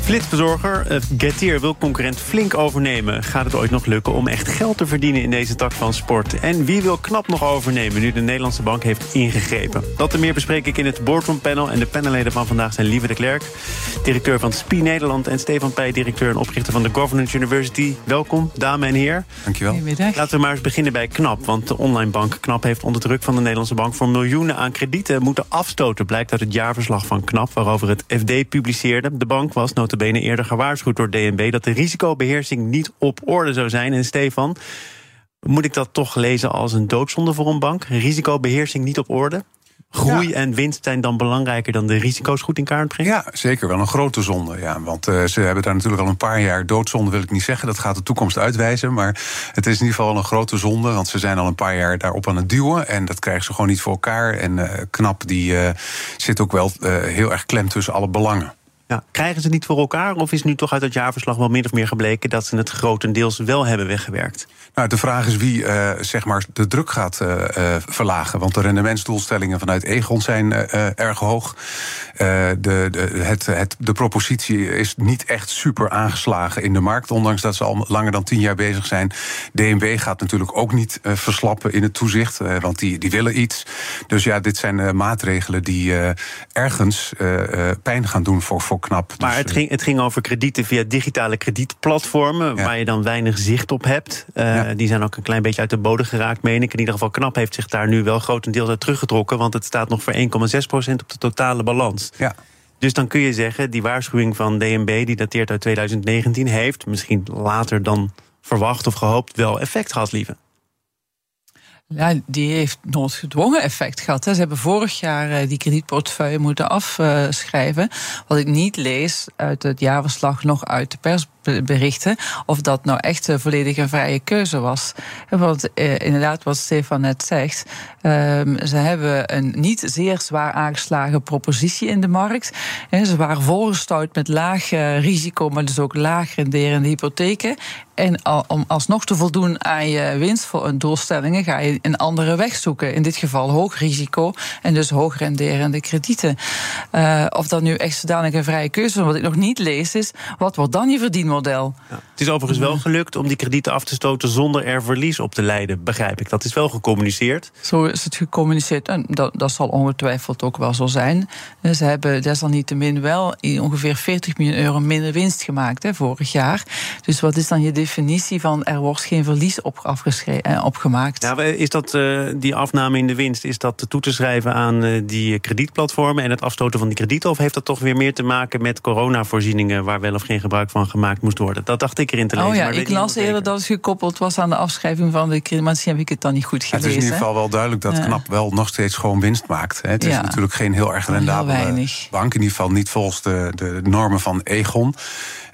Flitsbezorger uh, Getir wil concurrent flink overnemen. Gaat het ooit nog lukken om echt geld te verdienen in deze tak van sport? En wie wil knap nog overnemen nu de Nederlandse bank heeft ingegrepen? Dat en meer bespreek ik in het Boardroom Panel. En de panelleden van vandaag zijn Lieve de Klerk, directeur van SPI Nederland... en Stefan Pij, directeur en oprichter van de Governance University. Welkom, dames en heren. Dankjewel. Goedemiddag. Laten we maar eens beginnen bij KNAP. Want de online bank KNAP heeft onder druk van de Nederlandse bank... voor miljoenen aan kredieten moeten afstoten. Blijkt uit het jaarverslag van KNAP, waarover het FD publiceerde. De bank was notabene eerder gewaarschuwd door DNB... dat de risicobeheersing niet op orde zou zijn. En Stefan, moet ik dat toch lezen als een doodzonde voor een bank? Risicobeheersing niet op orde? Groei Ja. en winst zijn dan belangrijker dan de risico's goed in kaart brengen? Ja, zeker wel een grote zonde. Ja, want eh, ze hebben daar natuurlijk al een paar jaar doodzonde, wil ik niet zeggen. Dat gaat de toekomst uitwijzen. Maar het is in ieder geval een grote zonde. Want ze zijn al een paar jaar daarop aan het duwen. En dat krijgen ze gewoon niet voor elkaar. En eh, Knap die eh, zit ook wel heel erg klem tussen alle belangen. Ja, krijgen ze niet voor elkaar? Of is nu toch uit het jaarverslag wel min of meer gebleken dat ze het grotendeels wel hebben weggewerkt? Nou, de vraag is wie eh, zeg maar de druk gaat eh, eh, verlagen. Want de rendementsdoelstellingen vanuit Egon zijn erg hoog. De, de, het, het, de propositie is niet echt super aangeslagen in de markt. Ondanks dat ze al langer dan tien jaar bezig zijn. DNB gaat natuurlijk ook niet verslappen in het toezicht. want die, die willen iets. Dus ja, dit zijn maatregelen die ergens pijn gaan doen voor knap. Maar Dus, het eh, ging, het ging over kredieten via digitale kredietplatformen, Ja. waar je dan weinig zicht op hebt. Eh, Ja. Die zijn ook een klein beetje uit de bodem geraakt, meen ik. In ieder geval, Knap heeft zich daar nu wel grotendeels uit teruggetrokken, want het staat nog voor 1,6% op de totale balans. ja. Dus dan kun je zeggen, die waarschuwing van DNB, die dateert uit 2019, heeft misschien later dan verwacht of gehoopt wel effect gehad, lieve. Ja, die heeft noodgedwongen effect gehad. Hè. Ze hebben vorig jaar eh, die kredietportefeuille moeten afschrijven. Wat ik niet lees uit het jaarverslag, nog uit de persberichten, of dat nou echt volledig een vrije keuze was. Want eh, inderdaad, wat Stefan net zegt, ehm, ze hebben een niet zeer zwaar aangeslagen propositie in de markt. Ze waren volgestouwd met laag eh, risico, maar dus ook laag renderende hypotheken. En om alsnog te voldoen aan je winstdoelstellingen ga je een andere weg zoeken. In dit geval hoog risico en dus hoog renderende kredieten. Eh, of dat nu echt zodanig een vrije keuze is, wat ik nog niet lees, is wat wordt dan je verdienmodel? Het is overigens wel gelukt om die kredieten af te stoten zonder er verlies op te leiden, begrijp ik. Dat is wel gecommuniceerd. Zo is het gecommuniceerd. En dat, dat zal ongetwijfeld ook wel zo zijn. Eh, Ze hebben desalniettemin wel ongeveer 40 miljoen euro minder winst gemaakt hè, vorig jaar. Dus wat is dan je definitie van er wordt geen verlies op, eh, opgemaakt? Ja, is dat eh, die afname in de winst, is dat toe te schrijven aan eh, die kredietplatformen en het afstoten van die kredieten? Of heeft dat toch weer meer te maken met coronavoorzieningen waar wel of geen gebruik van gemaakt moest worden? Dat dacht ik erin te lezen. Oh ja, maar ik las eerder dat het gekoppeld was aan de afschrijving van de krediet. Maar misschien heb ik het dan niet goed Het gelezen. is in ieder geval wel duidelijk dat Ja. Knap wel nog steeds gewoon winst maakt. hè. Het is natuurlijk geen heel erg rendabele bank. In ieder geval niet volgens de, de normen van Egon.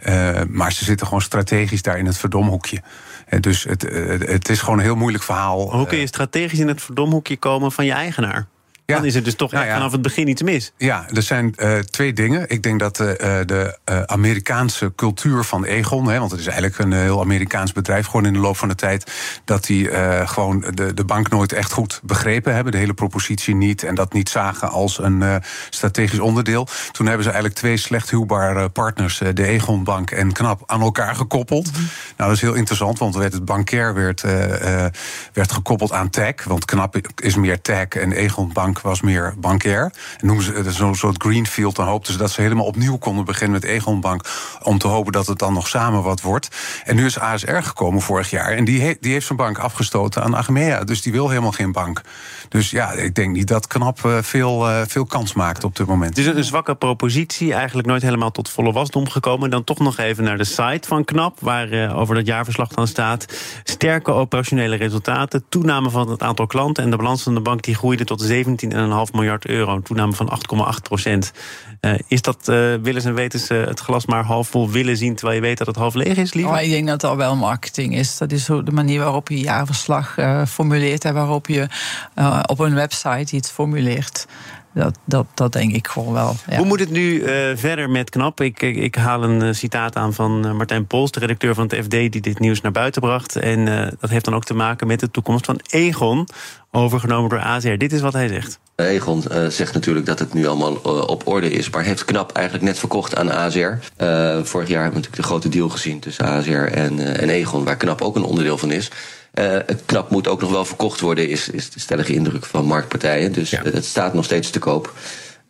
Eh, maar ze zitten gewoon strategisch daar in het verdomhoekje. Eh, dus het, eh, het is gewoon een heel moeilijk verhaal. Hoe kun je Eh, strategisch in het verdomhoekje komen van je eigenaar? Ja. Dan is het dus toch Nou echt ja. vanaf het begin iets mis. Ja, er zijn eh, twee dingen. Ik denk dat eh, eh, de Amerikaanse cultuur van Egon, hè, want het is eigenlijk een heel Amerikaans bedrijf, gewoon in de loop van de tijd, dat die gewoon de, de bank nooit echt goed begrepen hebben, de hele propositie niet, en dat niet zagen als een strategisch onderdeel. Toen hebben ze eigenlijk twee slecht huwbare partners, de Egon Bank en Knap, aan elkaar gekoppeld. Nou, dat is heel interessant, want werd het bankair werd, werd gekoppeld aan tech, want Knap is meer tech en Egon Bank was meer bankair. En noemen ze het zo'n soort greenfield. Dan hoopten ze dat ze helemaal opnieuw konden beginnen met Egon Bank. Om te hopen dat het dan nog samen wat wordt. En nu is ASR gekomen vorig jaar. En die, die heeft zijn bank afgestoten aan Achmea. Dus die wil helemaal geen bank. Dus ja, ik denk niet dat Knap eh, veel, eh, veel kans maakt op dit moment. Is een zwakke propositie, eigenlijk nooit helemaal tot volle wasdom gekomen. Dan toch nog even naar de site van KNAP, waar eh, over dat jaarverslag dan staat. Sterke operationele resultaten, toename van het aantal klanten... en de balans van de bank die groeide tot 17,5 miljard euro. Een toename van 8,8 procent. Eh, is dat, eh willens en wetens, eh, het glas maar half vol willen zien... terwijl je weet dat het half leeg is, liever? Oh, ik denk dat dat wel marketing is. Dat is de manier waarop je jaarverslag eh, formuleert en waarop je op een website iets formuleert. Dat, dat, dat denk ik gewoon wel. Ja. Hoe moet het nu uh, verder met KNAP? Ik, ik, ik haal een uh, citaat aan van uh, Martijn Pols, de redacteur van het FD, die dit nieuws naar buiten bracht. En dat heeft dan ook te maken met de toekomst van Egon, overgenomen door AZR. Dit is wat hij zegt. Egon zegt natuurlijk dat het nu allemaal op orde is, maar heeft KNAP eigenlijk net verkocht aan AZR. vorig jaar hebben we natuurlijk de grote deal gezien tussen AZR en, en Egon, waar KNAP ook een onderdeel van is. Uh, het knap moet ook nog wel verkocht worden, is, is de stellige indruk van marktpartijen. Dus ja. het staat nog steeds te koop.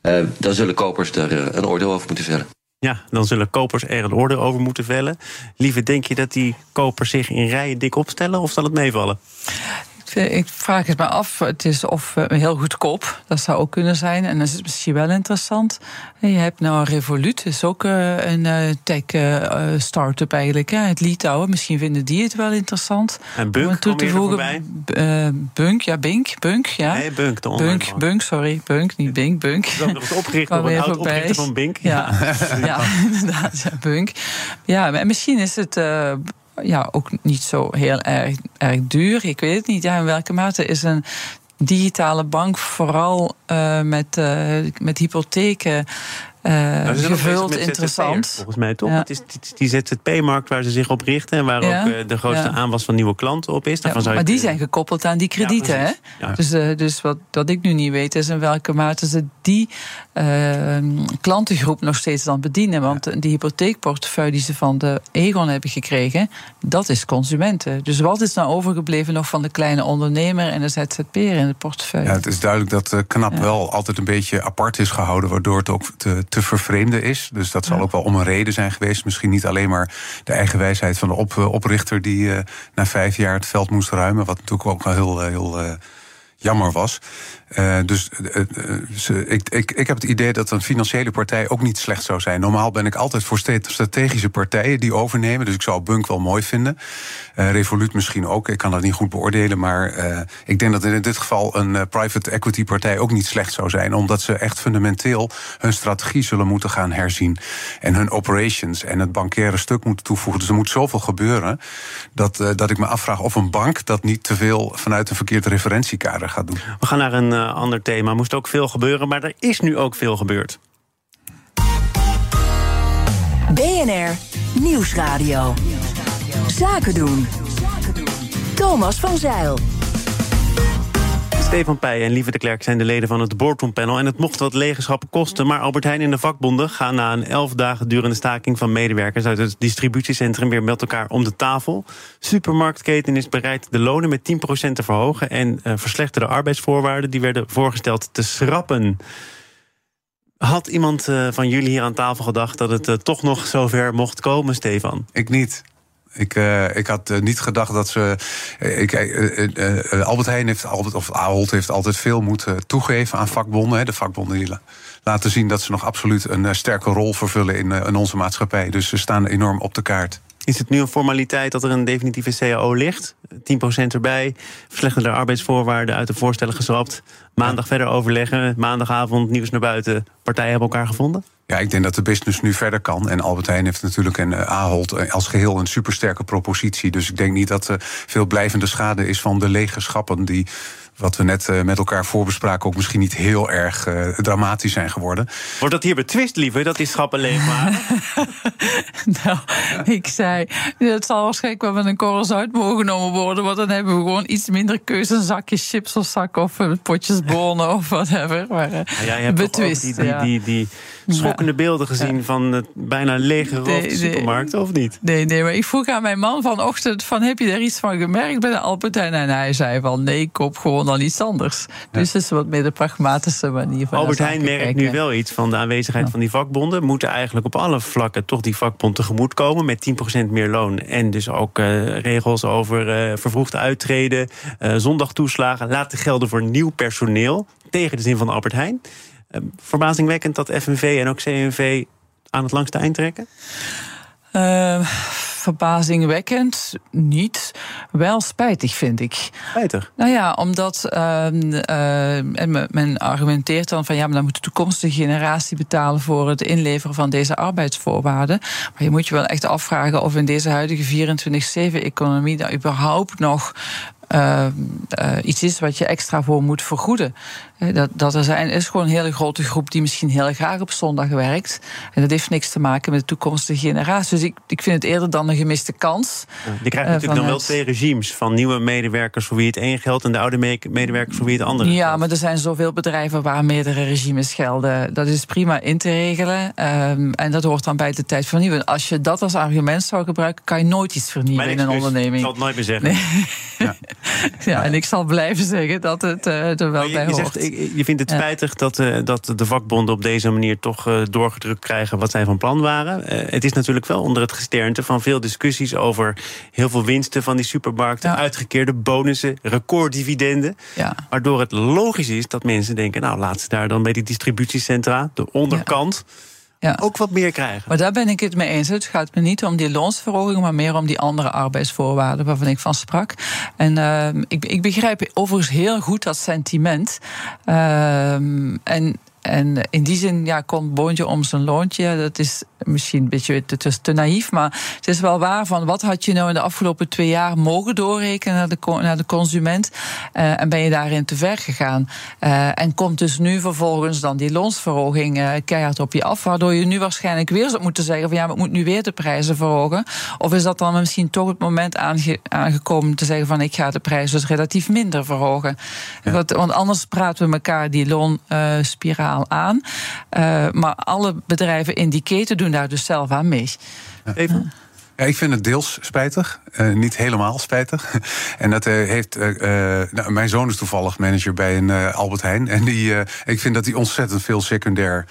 Uh, dan zullen kopers er een oordeel over moeten vellen. Ja, dan zullen kopers er een oordeel over moeten vellen. Lieve, denk je dat die kopers zich in rijen dik opstellen of zal het meevallen? Ik vraag het me af. Het is of heel goedkoop. Dat zou ook kunnen zijn. En dat is misschien wel interessant. Je hebt nou Revolut, is ook een tech start-up eigenlijk. Het Litouwen. Misschien vinden die het wel interessant. En Bunk, om toe te voegen. Bunk, ja, Bink. Bunk, ja. Nee, Bunk, de Bunk, Bunk, sorry. Bunk, niet Bink, Bunk. Dat eens opgericht door een oud oprichter van Bink. Ja, ja, inderdaad, ja, Bunk. Ja, en misschien is het ja, ook niet zo heel erg, erg duur. Ik weet het niet. Ja, in welke mate is een digitale bank vooral uh, met, uh, met hypotheken nou, gevuld interessant. Volgens mij toch? Ja. Het is die ZZP-markt waar ze zich op richten en waar ja. ook de grootste ja. aanwas van nieuwe klanten op is. Daarvan maar die zijn gekoppeld aan die kredieten. hè? Dus, dus wat, wat ik nu niet weet is in welke mate ze die klantengroep nog steeds dan bedienen. Want die hypotheekportefeuille die ze van de Egon hebben gekregen, dat is consumenten. Dus wat is nou overgebleven nog van de kleine ondernemer en de ZZP'er in het portefeuille? Ja, het is duidelijk dat uh, KNAP wel altijd een beetje apart is gehouden, waardoor het ook te, te vervreemden is. Dus dat zal ook wel om een reden zijn geweest. Misschien niet alleen maar de eigen wijsheid van de op, oprichter die uh, na vijf jaar het veld moest ruimen, wat natuurlijk ook wel heel, heel uh, jammer was. Uh, dus uh, ik, ik, ik heb het idee dat een financiële partij ook niet slecht zou zijn. Normaal ben ik altijd voor strategische partijen die overnemen. Dus ik zou Bunk wel mooi vinden. Uh, Revolut misschien ook. Ik kan dat niet goed beoordelen. Maar ik denk dat in dit geval een private equity partij ook niet slecht zou zijn. Omdat ze echt fundamenteel hun strategie zullen moeten gaan herzien. En hun operations en het bankaire stuk moeten toevoegen. Dus er moet zoveel gebeuren. Dat, dat ik me afvraag of een bank dat niet te veel vanuit een verkeerd referentiekader gaat doen. We gaan naar een uh, ander thema. Moest ook veel gebeuren, maar er is nu ook veel gebeurd. BNR Nieuwsradio. Zaken doen. Thomas van Zeil. Stefan Pij en Lieve de Klerk zijn de leden van het boardroompanel. En het mocht wat legenschappen kosten. Maar Albert Heijn en de vakbonden gaan na een elf dagen durende staking van medewerkers uit het distributiecentrum weer met elkaar om de tafel. Supermarktketen is bereid de lonen met 10% te verhogen. En uh, verslechterde arbeidsvoorwaarden die werden voorgesteld te schrappen. Had iemand uh, van jullie hier aan tafel gedacht dat het uh, toch nog zover mocht komen, Stefan? Ik niet. Ik, uh, ik had uh, niet gedacht dat ze. Uh, ik, Albert Heijn heeft altijd, of Ahold heeft altijd veel moeten toegeven aan vakbonden. Hè, de vakbonden die laten zien dat ze nog absoluut een sterke rol vervullen in, in onze maatschappij. Dus ze staan enorm op de kaart. Is het nu een formaliteit dat er een definitieve CAO ligt? 10% erbij, verslechterde arbeidsvoorwaarden uit de voorstellen geschrapt. Maandag verder overleggen, maandagavond nieuws naar buiten. Partijen hebben elkaar gevonden? Ja, ik denk dat de business nu verder kan. En Albert Heijn heeft natuurlijk een uh, Ahold als geheel een supersterke propositie. Dus ik denk niet dat er veel blijvende schade is van de lege schappen die wat we net uh, met elkaar voorbespraken, ook misschien niet heel erg uh, dramatisch zijn geworden. Wordt dat hier betwist, liever, dat die schappen leeg waren? nou, ik zei, het zal waarschijnlijk wel met een korrels uit mogen genomen worden, want dan hebben we gewoon iets minder keuze, een zakje chips of zak of potjes bonen of whatever. Maar, uh, ja, jij hebt betwist. Die, die, die, schokkende beelden gezien van het bijna lege nee, supermarkt, of niet? Nee, nee, maar ik vroeg aan mijn man vanochtend van, heb je er iets van gemerkt bij de Albertijn? En hij zei van, nee, koop gewoon dan iets anders. Dus het is wat meer de pragmatische manier van Albert Heijn merkt nu wel iets van de aanwezigheid van die vakbonden. Moeten eigenlijk op alle vlakken toch die vakbond tegemoet komen met 10% meer loon. En dus ook uh, regels over uh, vervroegd uittreden, uh, zondagtoeslagen laten gelden voor nieuw personeel. Tegen de zin van Albert Heijn. Verbazingwekkend dat FNV en ook CNV aan het langste eind trekken? Uh, verbazingwekkend niet. Wel spijtig, vind ik. Spijtig? Nou ja, omdat uh, uh, men argumenteert dan van... ja, maar dan moet de toekomstige generatie betalen... voor het inleveren van deze arbeidsvoorwaarden. Maar je moet je wel echt afvragen of in deze huidige 24-7-economie... daar überhaupt nog uh, uh, iets is wat je extra voor moet vergoeden. Dat, dat er zijn, is gewoon een hele grote groep die misschien heel graag op zondag werkt. En dat heeft niks te maken met de toekomstige generatie. Dus ik, ik vind het eerder dan een gemiste kans. Ja, je krijgt natuurlijk dan wel twee regimes van nieuwe medewerkers voor wie het één geldt en de oude medewerkers voor wie het andere. Ja, maar er zijn zoveel bedrijven waar meerdere regimes gelden. Dat is prima in te regelen. Um, en dat hoort dan bij de tijd vernieuwen. Als je dat als argument zou gebruiken, kan je nooit iets vernieuwen in een onderneming. Ik zal het nooit meer zeggen. Nee. Ja. ja. en ik zal blijven zeggen dat het uh, er wel je, bij hoort. Je vindt het spijtig dat, uh, dat de vakbonden op deze manier toch uh, doorgedrukt krijgen wat zij van plan waren. het is natuurlijk wel onder het gesternte van veel discussies over heel veel winsten van die supermarkten, ja. uitgekeerde bonussen, recorddividenden. Ja. Waardoor het logisch is dat mensen denken: nou, laat ze daar dan bij die distributiecentra, de onderkant. Ja. Ook wat meer krijgen. Maar daar ben ik het mee eens. Het gaat me niet om die loonsverhoging, maar meer om die andere arbeidsvoorwaarden waarvan ik van sprak. En uh, ik, ik, begrijp overigens heel goed dat sentiment. Uh, en en in die zin ja, komt boontje om zijn loontje. Dat is misschien een beetje te, te naïef, maar het is wel waar van wat had je nou in de afgelopen twee jaar mogen doorrekenen naar de, naar de consument uh, en ben je daarin te ver gegaan. Uh, en komt dus nu vervolgens dan die loonsverhoging uh, keihard op je af, waardoor je nu waarschijnlijk weer zou moeten zeggen van ja, we moeten nu weer de prijzen verhogen. Of is dat dan misschien toch het moment aange, aangekomen te zeggen van ik ga de prijzen dus relatief minder verhogen. Ja. Want, want, anders praten we elkaar die loonspiraal aan. Uh, maar alle bedrijven in die keten doen daar dus zelf aan mee. Even. Ja, ik vind het deels spijtig, uh, niet helemaal spijtig. En dat uh, heeft. Uh, nou, mijn zoon is toevallig manager bij een Albert Heijn. En die, ik vind dat hij ontzettend veel secundair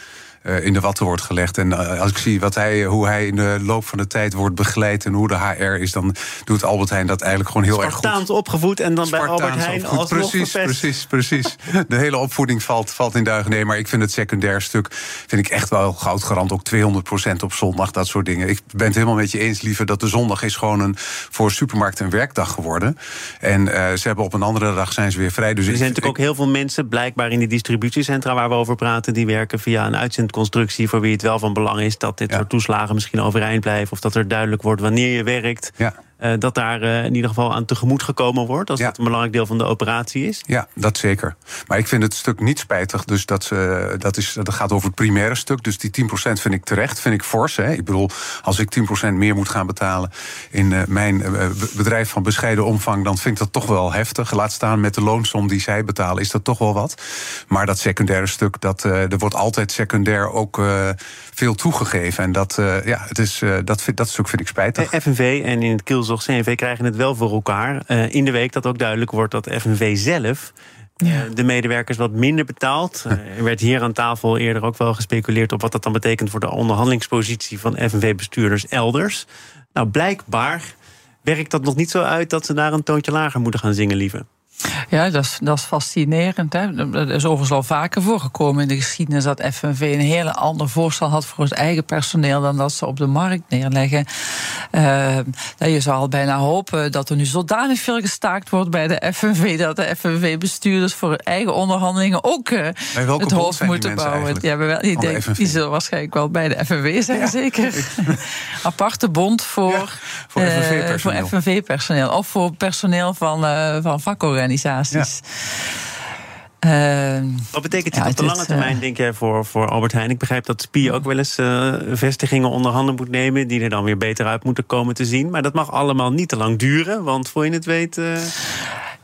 in de watten wordt gelegd. En uh, als ik zie wat hij, hoe hij in de loop van de tijd wordt begeleid en hoe de HR is, dan doet Albert Heijn dat eigenlijk gewoon heel erg goed. Spartaans opgevoed en dan Spartaans bij Albert Heijn als Precies, precies, precies. De hele opvoeding valt, valt in duigen. Nee, maar ik vind het secundair stuk vind ik echt wel goudgarant. Ook 200% op zondag, dat soort dingen. Ik ben het helemaal met je eens, liever, dat de zondag is gewoon een, voor supermarkten een werkdag geworden. En uh, ze hebben op een andere dag zijn ze weer vrij. Dus er zijn natuurlijk ook heel veel mensen, blijkbaar in die distributiecentra waar we over praten, die werken via een uitzend constructie voor wie het wel van belang is dat dit soort toeslagen misschien overeind blijven. Of dat er duidelijk wordt wanneer je werkt. Ja. Uh, dat daar uh, in ieder geval aan tegemoet gekomen wordt. Als Ja. dat een belangrijk deel van de operatie is. Ja, dat zeker. Maar ik vind het stuk niet spijtig. Dus dat, ze, dat, is, dat gaat over het primaire stuk. Dus die 10% vind ik terecht, vind ik fors. Hè. Ik bedoel, als ik 10% meer moet gaan betalen in uh, mijn bedrijf van bescheiden omvang, dan vind ik dat toch wel heftig. Laat staan met de loonsom die zij betalen, is dat toch wel wat. Maar dat secundaire stuk, dat, er wordt altijd secundair ook veel toegegeven. En dat, ja, het is, dat, vind, dat stuk vind ik spijtig. De FNV en in het kielzog CNV krijgen het wel voor elkaar. Uh, in de week dat ook duidelijk wordt dat FNV zelf ja. de medewerkers wat minder betaalt. Er werd hier aan tafel eerder ook wel gespeculeerd op wat dat dan betekent voor de onderhandelingspositie van FNV-bestuurders elders. Nou, blijkbaar werkt dat nog niet zo uit dat ze daar een toontje lager moeten gaan zingen, lieve. Ja, dat is, dat is fascinerend. Hè. Dat is overigens al vaker voorgekomen in de geschiedenis dat FNV een hele ander voorstel had voor het eigen personeel dan dat ze op de markt neerleggen. Uh, je zou al bijna hopen dat er nu zodanig veel gestaakt wordt bij de FNV dat de FNV-bestuurders voor hun eigen onderhandelingen ook uh, het hoofd moeten bouwen. Ja, wel, die, denk, die zullen waarschijnlijk wel bij de FNV zijn, ja. zeker. Aparte bond voor, ja, voor FNV-personeel. Uh, FNV of voor personeel van, van organisaties. Ja. Uh, Wat betekent dit ja, op de lange termijn, uh, denk jij, voor, voor Albert Heijn? Ik begrijp dat Spie ook wel eens uh, vestigingen onder handen moet nemen... die er dan weer beter uit moeten komen te zien. Maar dat mag allemaal niet te lang duren, want voor je het weet...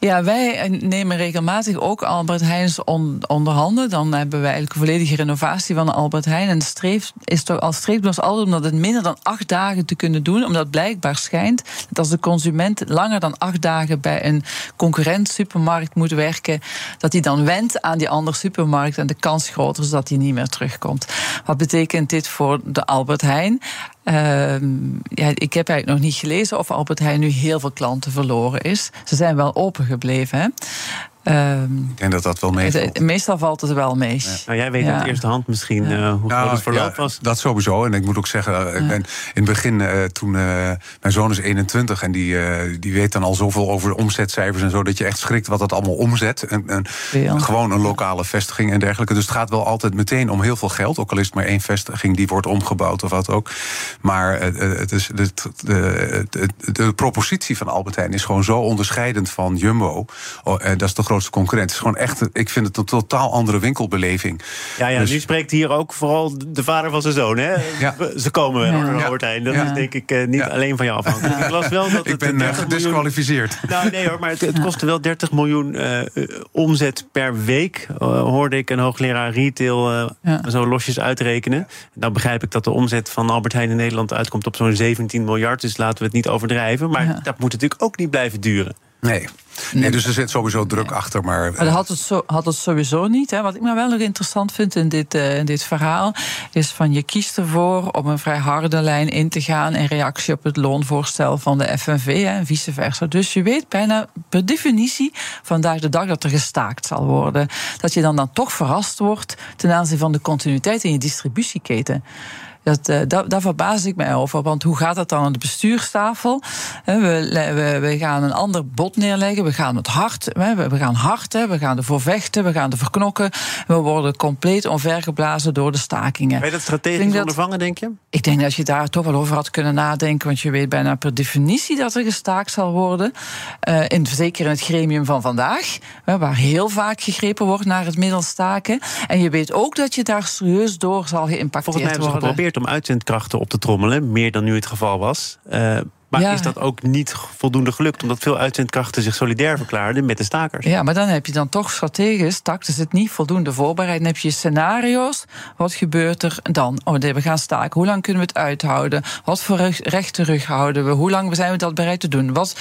Ja, wij nemen regelmatig ook Albert Heijns on, onder handen. Dan hebben wij eigenlijk een volledige renovatie van Albert Heijn. En streef is toch al streeft altijd om dat het minder dan acht dagen te kunnen doen. Omdat blijkbaar schijnt dat als de consument langer dan acht dagen bij een concurrent supermarkt moet werken, dat hij dan wendt aan die andere supermarkt en de kans groter is dat hij niet meer terugkomt. Wat betekent dit voor de Albert Heijn? Uh, ja, ik heb eigenlijk nog niet gelezen of Albert Heijn nu heel veel klanten verloren is. Ze zijn wel open gebleven. Hè? Um, ik denk dat dat wel meevalt. Meestal valt het wel mee. Ja. Nou, jij weet ja. uit eerste hand misschien ja. uh, hoe nou, groot het verloop was. Dat sowieso. En ik moet ook zeggen, ik ben in het begin, uh, toen uh, mijn zoon is 21 en die, die weet dan al zoveel over omzetcijfers en zo, dat je echt schrikt wat dat allemaal omzet. En, en gewoon een lokale vestiging en dergelijke. Dus het gaat wel altijd meteen om heel veel geld. Ook al is het maar één vestiging die wordt omgebouwd of wat ook. Maar het is, de, de, de, de, propositie van Albert Heijn is gewoon zo onderscheidend van Jumbo. Oh, dat is toch grootste concurrent. Het is gewoon echt, ik vind het een totaal andere winkelbeleving. Ja, ja Dus- nu spreekt hier ook vooral de vader van zijn zoon. Hè? Ja. Ze komen wel, Ja. ja. Albert Heijn. Dat Ja. is denk ik eh, niet Ja. alleen van jou afhankelijk. Ik las wel dat Ik ben eh, 30 miljoen... gedisqualificeerd. Nou, nee hoor, maar het, het kostte wel 30 miljoen eh, omzet per week. hoorde ik een hoogleraar retail eh, Ja. zo losjes uitrekenen. Nou begrijp ik dat de omzet van Albert Heijn in Nederland uitkomt op zo'n 17 miljard. Dus laten we het niet overdrijven. Maar Ja. dat moet natuurlijk ook niet blijven duren. Nee. nee, dus er zit sowieso druk achter. Maar, Maar dat had het, zo, had het sowieso niet. Hè. Wat ik me wel nog interessant vind in dit, eh, in dit verhaal... is van je kiest ervoor om een vrij harde lijn in te gaan... in reactie op het loonvoorstel van de FNV hè, en vice versa. Dus je weet bijna per definitie vandaag de dag dat er gestaakt zal worden. Dat je dan, dan toch verrast wordt ten aanzien van de continuïteit in je distributieketen. Dat, eh, daar, daar verbaas ik mij over. Want hoe gaat dat dan aan de bestuurstafel? We, we, we gaan een ander bod neerleggen. We gaan het hard. We, we gaan hard. We gaan ervoor vechten. We gaan ervoor knokken. We worden compleet onvergeblazen door de stakingen. Kan je dat strategisch denk dat- ondervangen, denk je? Ik denk dat je daar toch wel over had kunnen nadenken. Want je weet bijna per definitie dat er gestaakt zal worden. Eh, in, zeker in het gremium van vandaag. waar heel vaak gegrepen wordt naar het middel staken. En je weet ook dat je daar serieus door zal geïmpacteerd worden. Geprobeerd om uitzendkrachten op te trommelen. Meer dan nu het geval was. Eh, maar Ja. is dat ook niet voldoende gelukt? Omdat veel uitzendkrachten zich solidair verklaarden met de stakers. Ja, maar dan heb je dan toch strategisch, tactisch het niet voldoende voorbereid. Dan heb je scenario's. Wat gebeurt er dan? Oh, we gaan staken. Hoe lang kunnen we het uithouden? Wat voor rug- rechte rug houden we? Hoe lang zijn we dat bereid te doen? Wat,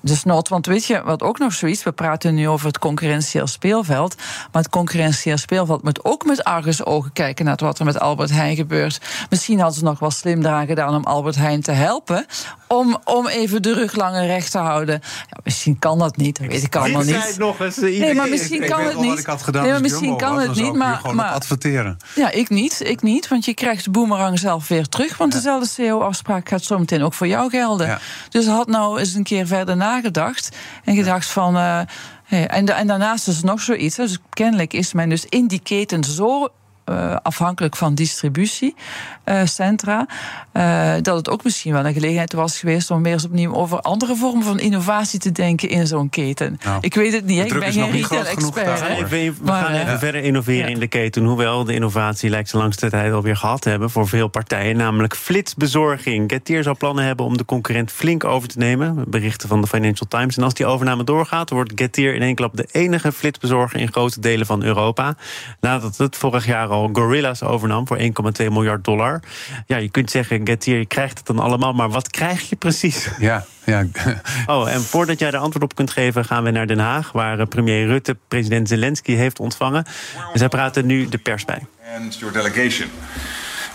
dus not, want weet je, wat ook nog zoiets, we praten nu over het concurrentieel speelveld. Maar het concurrentieel speelveld moet ook met argusogen kijken naar wat er met Albert Heijn gebeurt. Misschien hadden ze nog wel slim eraan gedaan om Albert Heijn te helpen. Om, om even de rug langer recht te houden. Ja, misschien kan dat niet, dat weet ik allemaal niet. nog eens, eh, Nee, maar misschien kan het niet. Nee, maar misschien kan het niet, maar, maar adverteren. ja, ik niet, ik niet, want je krijgt de boemerang zelf weer terug. Want dezelfde CEO-afspraak gaat zo meteen ook voor jou gelden. Ja. Dus had nou eens een keer verder nagedacht en gedacht van. eh, en, en daarnaast is nog zoiets. Dus kennelijk is men dus in die keten zo. Eh, afhankelijk van distributiecentra. eh, dat het ook misschien wel een gelegenheid was geweest om weer eens opnieuw over andere vormen van innovatie te denken in zo'n keten. Nou, ik weet het niet, de ik ben geen retail-expert. we Maar, gaan eh, even verder innoveren in de keten. Hoewel de innovatie lijkt ze langste tijd alweer gehad te hebben voor veel partijen. Namelijk flitsbezorging. Getir zou plannen hebben om de concurrent flink over te nemen. Berichten van de Financial Times. En als die overname doorgaat, wordt Getir in één klap de enige flitsbezorger in grote delen van Europa. Nadat het vorig jaar al Gorillas overnam voor 1,2 miljard dollar. Ja, je kunt zeggen, Getir, je krijgt het dan allemaal. Maar wat krijg je precies? Ja, ja. Oh, en voordat jij er antwoord op kunt geven, gaan we naar Den Haag, waar eh, premier Rutte president Zelensky heeft ontvangen. En zij praten nu de pers bij. and your delegation.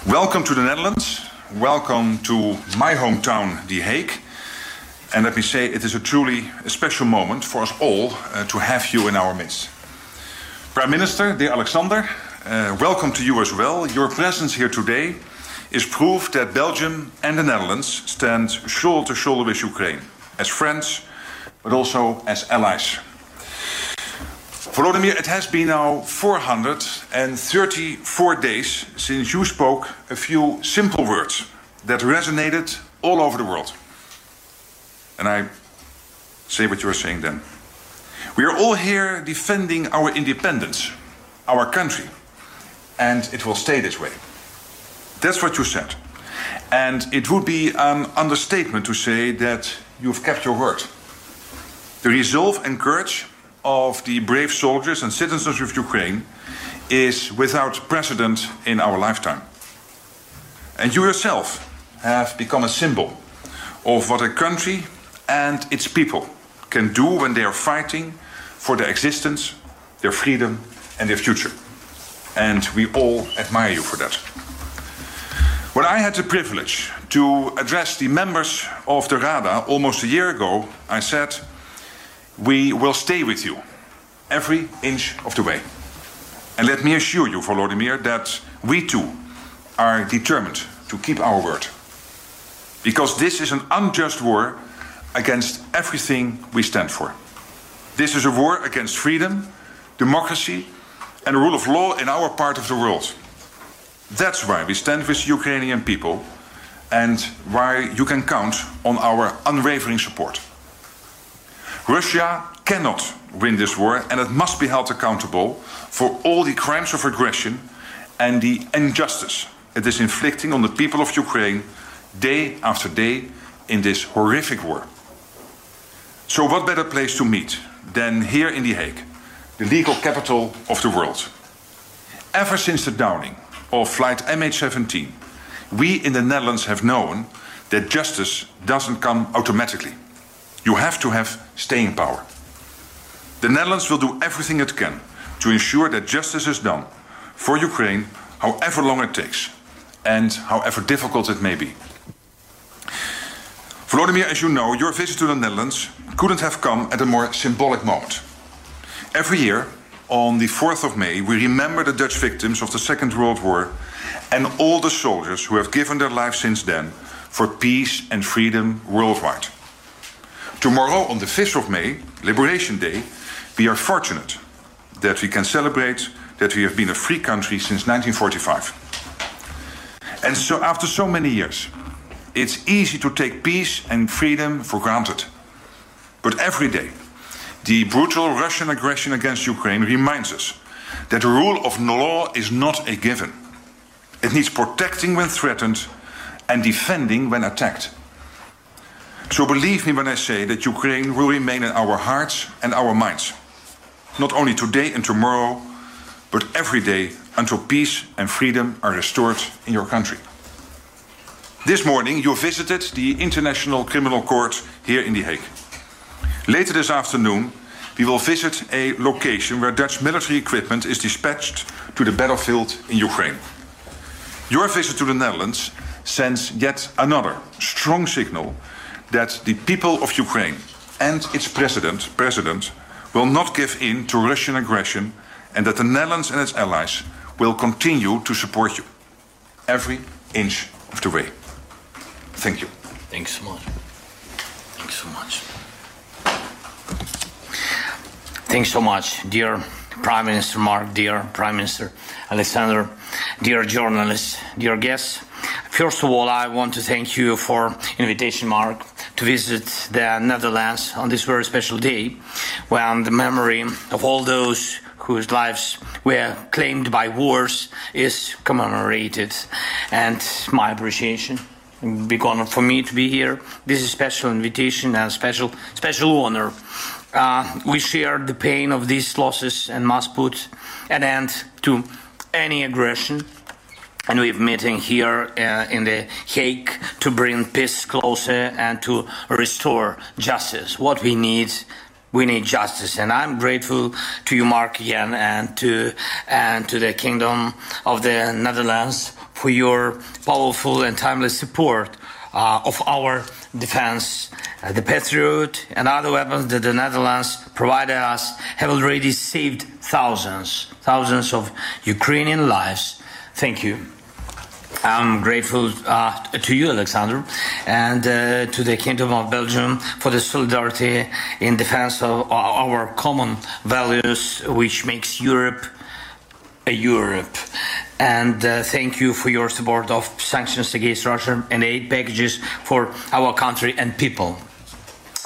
Welcome to the Netherlands. Welcome to my hometown, The Hague. And let me say, it is a truly a special moment for us all uh, to have you in our midst. Prime Minister, dear Alexander, uh, welcome to you as well. Your presence here today is proof that Belgium and the Netherlands stand shoulder to shoulder with Ukraine, as friends, but also as allies. Volodymyr, it has been now 434 days since you spoke a few simple words that resonated all over the world. And I say what you were saying then. We are all here defending our independence, our country, and it will stay this way. That's what you said. And it would be an understatement to say that you've kept your word. The resolve and courage of the brave soldiers and citizens of Ukraine is without precedent in our lifetime. And you yourself have become a symbol of what a country and its people can do when they are fighting for their existence, their freedom, and their future. And we all admire you for that. When I had the privilege to address the members of the Rada almost a year ago, I said, We will stay with you every inch of the way. And let me assure you, Volodymyr, that we too are determined to keep our word. Because this is an unjust war against everything we stand for. This is a war against freedom, democracy, and the rule of law in our part of the world. That's why we stand with the Ukrainian people and why you can count on our unwavering support. Russia cannot win this war, and it must be held accountable for all the crimes of aggression and the injustice it is inflicting on the people of Ukraine day after day in this horrific war. So, what better place to meet than here in The Hague, the legal capital of the world? Ever since the downing of flight MH17, we in the Netherlands have known that justice doesn't come automatically. You have to have staying power. The Netherlands will do everything it can to ensure that justice is done for Ukraine, however long it takes, and however difficult it may be. Volodymyr, as you know, your visit to the Netherlands couldn't have come at a more symbolic moment. Every year, on the 4th of May, we remember the Dutch victims of the Second World War and all the soldiers who have given their lives since then for peace and freedom worldwide. Tomorrow, on the 5th of May, Liberation Day, we are fortunate that we can celebrate that we have been a free country since 1945. And so, after so many years, it's easy to take peace and freedom for granted. But every day, the brutal Russian aggression against Ukraine reminds us that the rule of law is not a given. It needs protecting when threatened and defending when attacked. So believe me when I say that Ukraine will remain in our hearts and our minds, not only today and tomorrow, but every day until peace and freedom are restored in your country. This morning, you visited the International Criminal Court here in The Hague. Later this afternoon, we will visit a location where Dutch military equipment is dispatched to the battlefield in Ukraine. Your visit to the Netherlands sends yet another strong signal that the people of Ukraine and its president, president will not give in to Russian aggression and that the Netherlands and its allies will continue to support you every inch of the way. Thank you. Thanks so much. Thanks so much. Thanks so much, dear Prime Minister Mark, dear Prime Minister Alexander, dear journalists, dear guests. First of all, I want to thank you for invitation, Mark, to visit the Netherlands on this very special day, when the memory of all those whose lives were claimed by wars is commemorated, and my appreciation big honor for me to be here. This is a special invitation and special special honor. Uh, we share the pain of these losses and must put an end to any aggression. And we're meeting here uh, in the Hague to bring peace closer and to restore justice. What we need we need justice. And I'm grateful to you, Mark, again, and to and to the Kingdom of the Netherlands for your powerful and timely support uh, of our defense. Uh, the Patriot and other weapons that the Netherlands provided us have already saved thousands, thousands of Ukrainian lives. Thank you. I'm grateful uh, to you, Alexander, and uh, to the Kingdom of Belgium for the solidarity in defense of our common values, which makes Europe a Europe. And uh, thank you for your support of sanctions against Russia and aid packages for our country and people.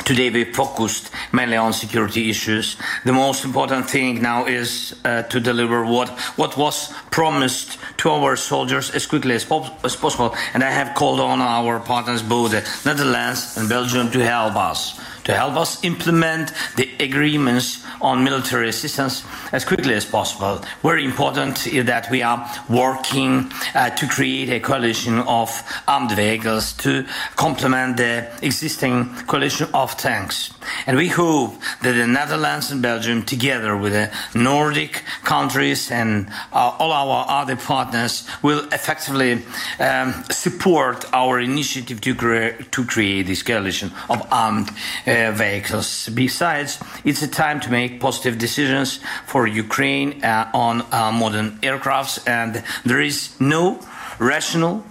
Today we focused mainly on security issues. The most important thing now is uh, to deliver what, what was promised to our soldiers as quickly as, as, possible. And I have called on our partners, both the Netherlands and Belgium, to help us to help us implement the agreements on military assistance as quickly as possible. Very important is that we are working uh, to create a coalition of armed vehicles to complement the existing coalition of tanks. And we hope that the Netherlands and Belgium, together with the Nordic countries and uh, all our other partners, will effectively um, support our initiative to, cre to create this coalition of armed uh, uh, vehicles. Besides, it's a time to make positive decisions for Ukraine uh, on uh, modern aircrafts, and there is no rational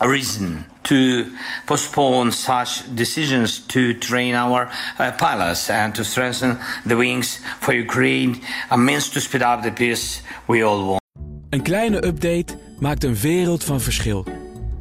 reason to postpone such decisions to train our uh, pilots and to strengthen the wings for Ukraine, a means to speed up the peace we all want. Een kleine update maakt een wereld van verschil.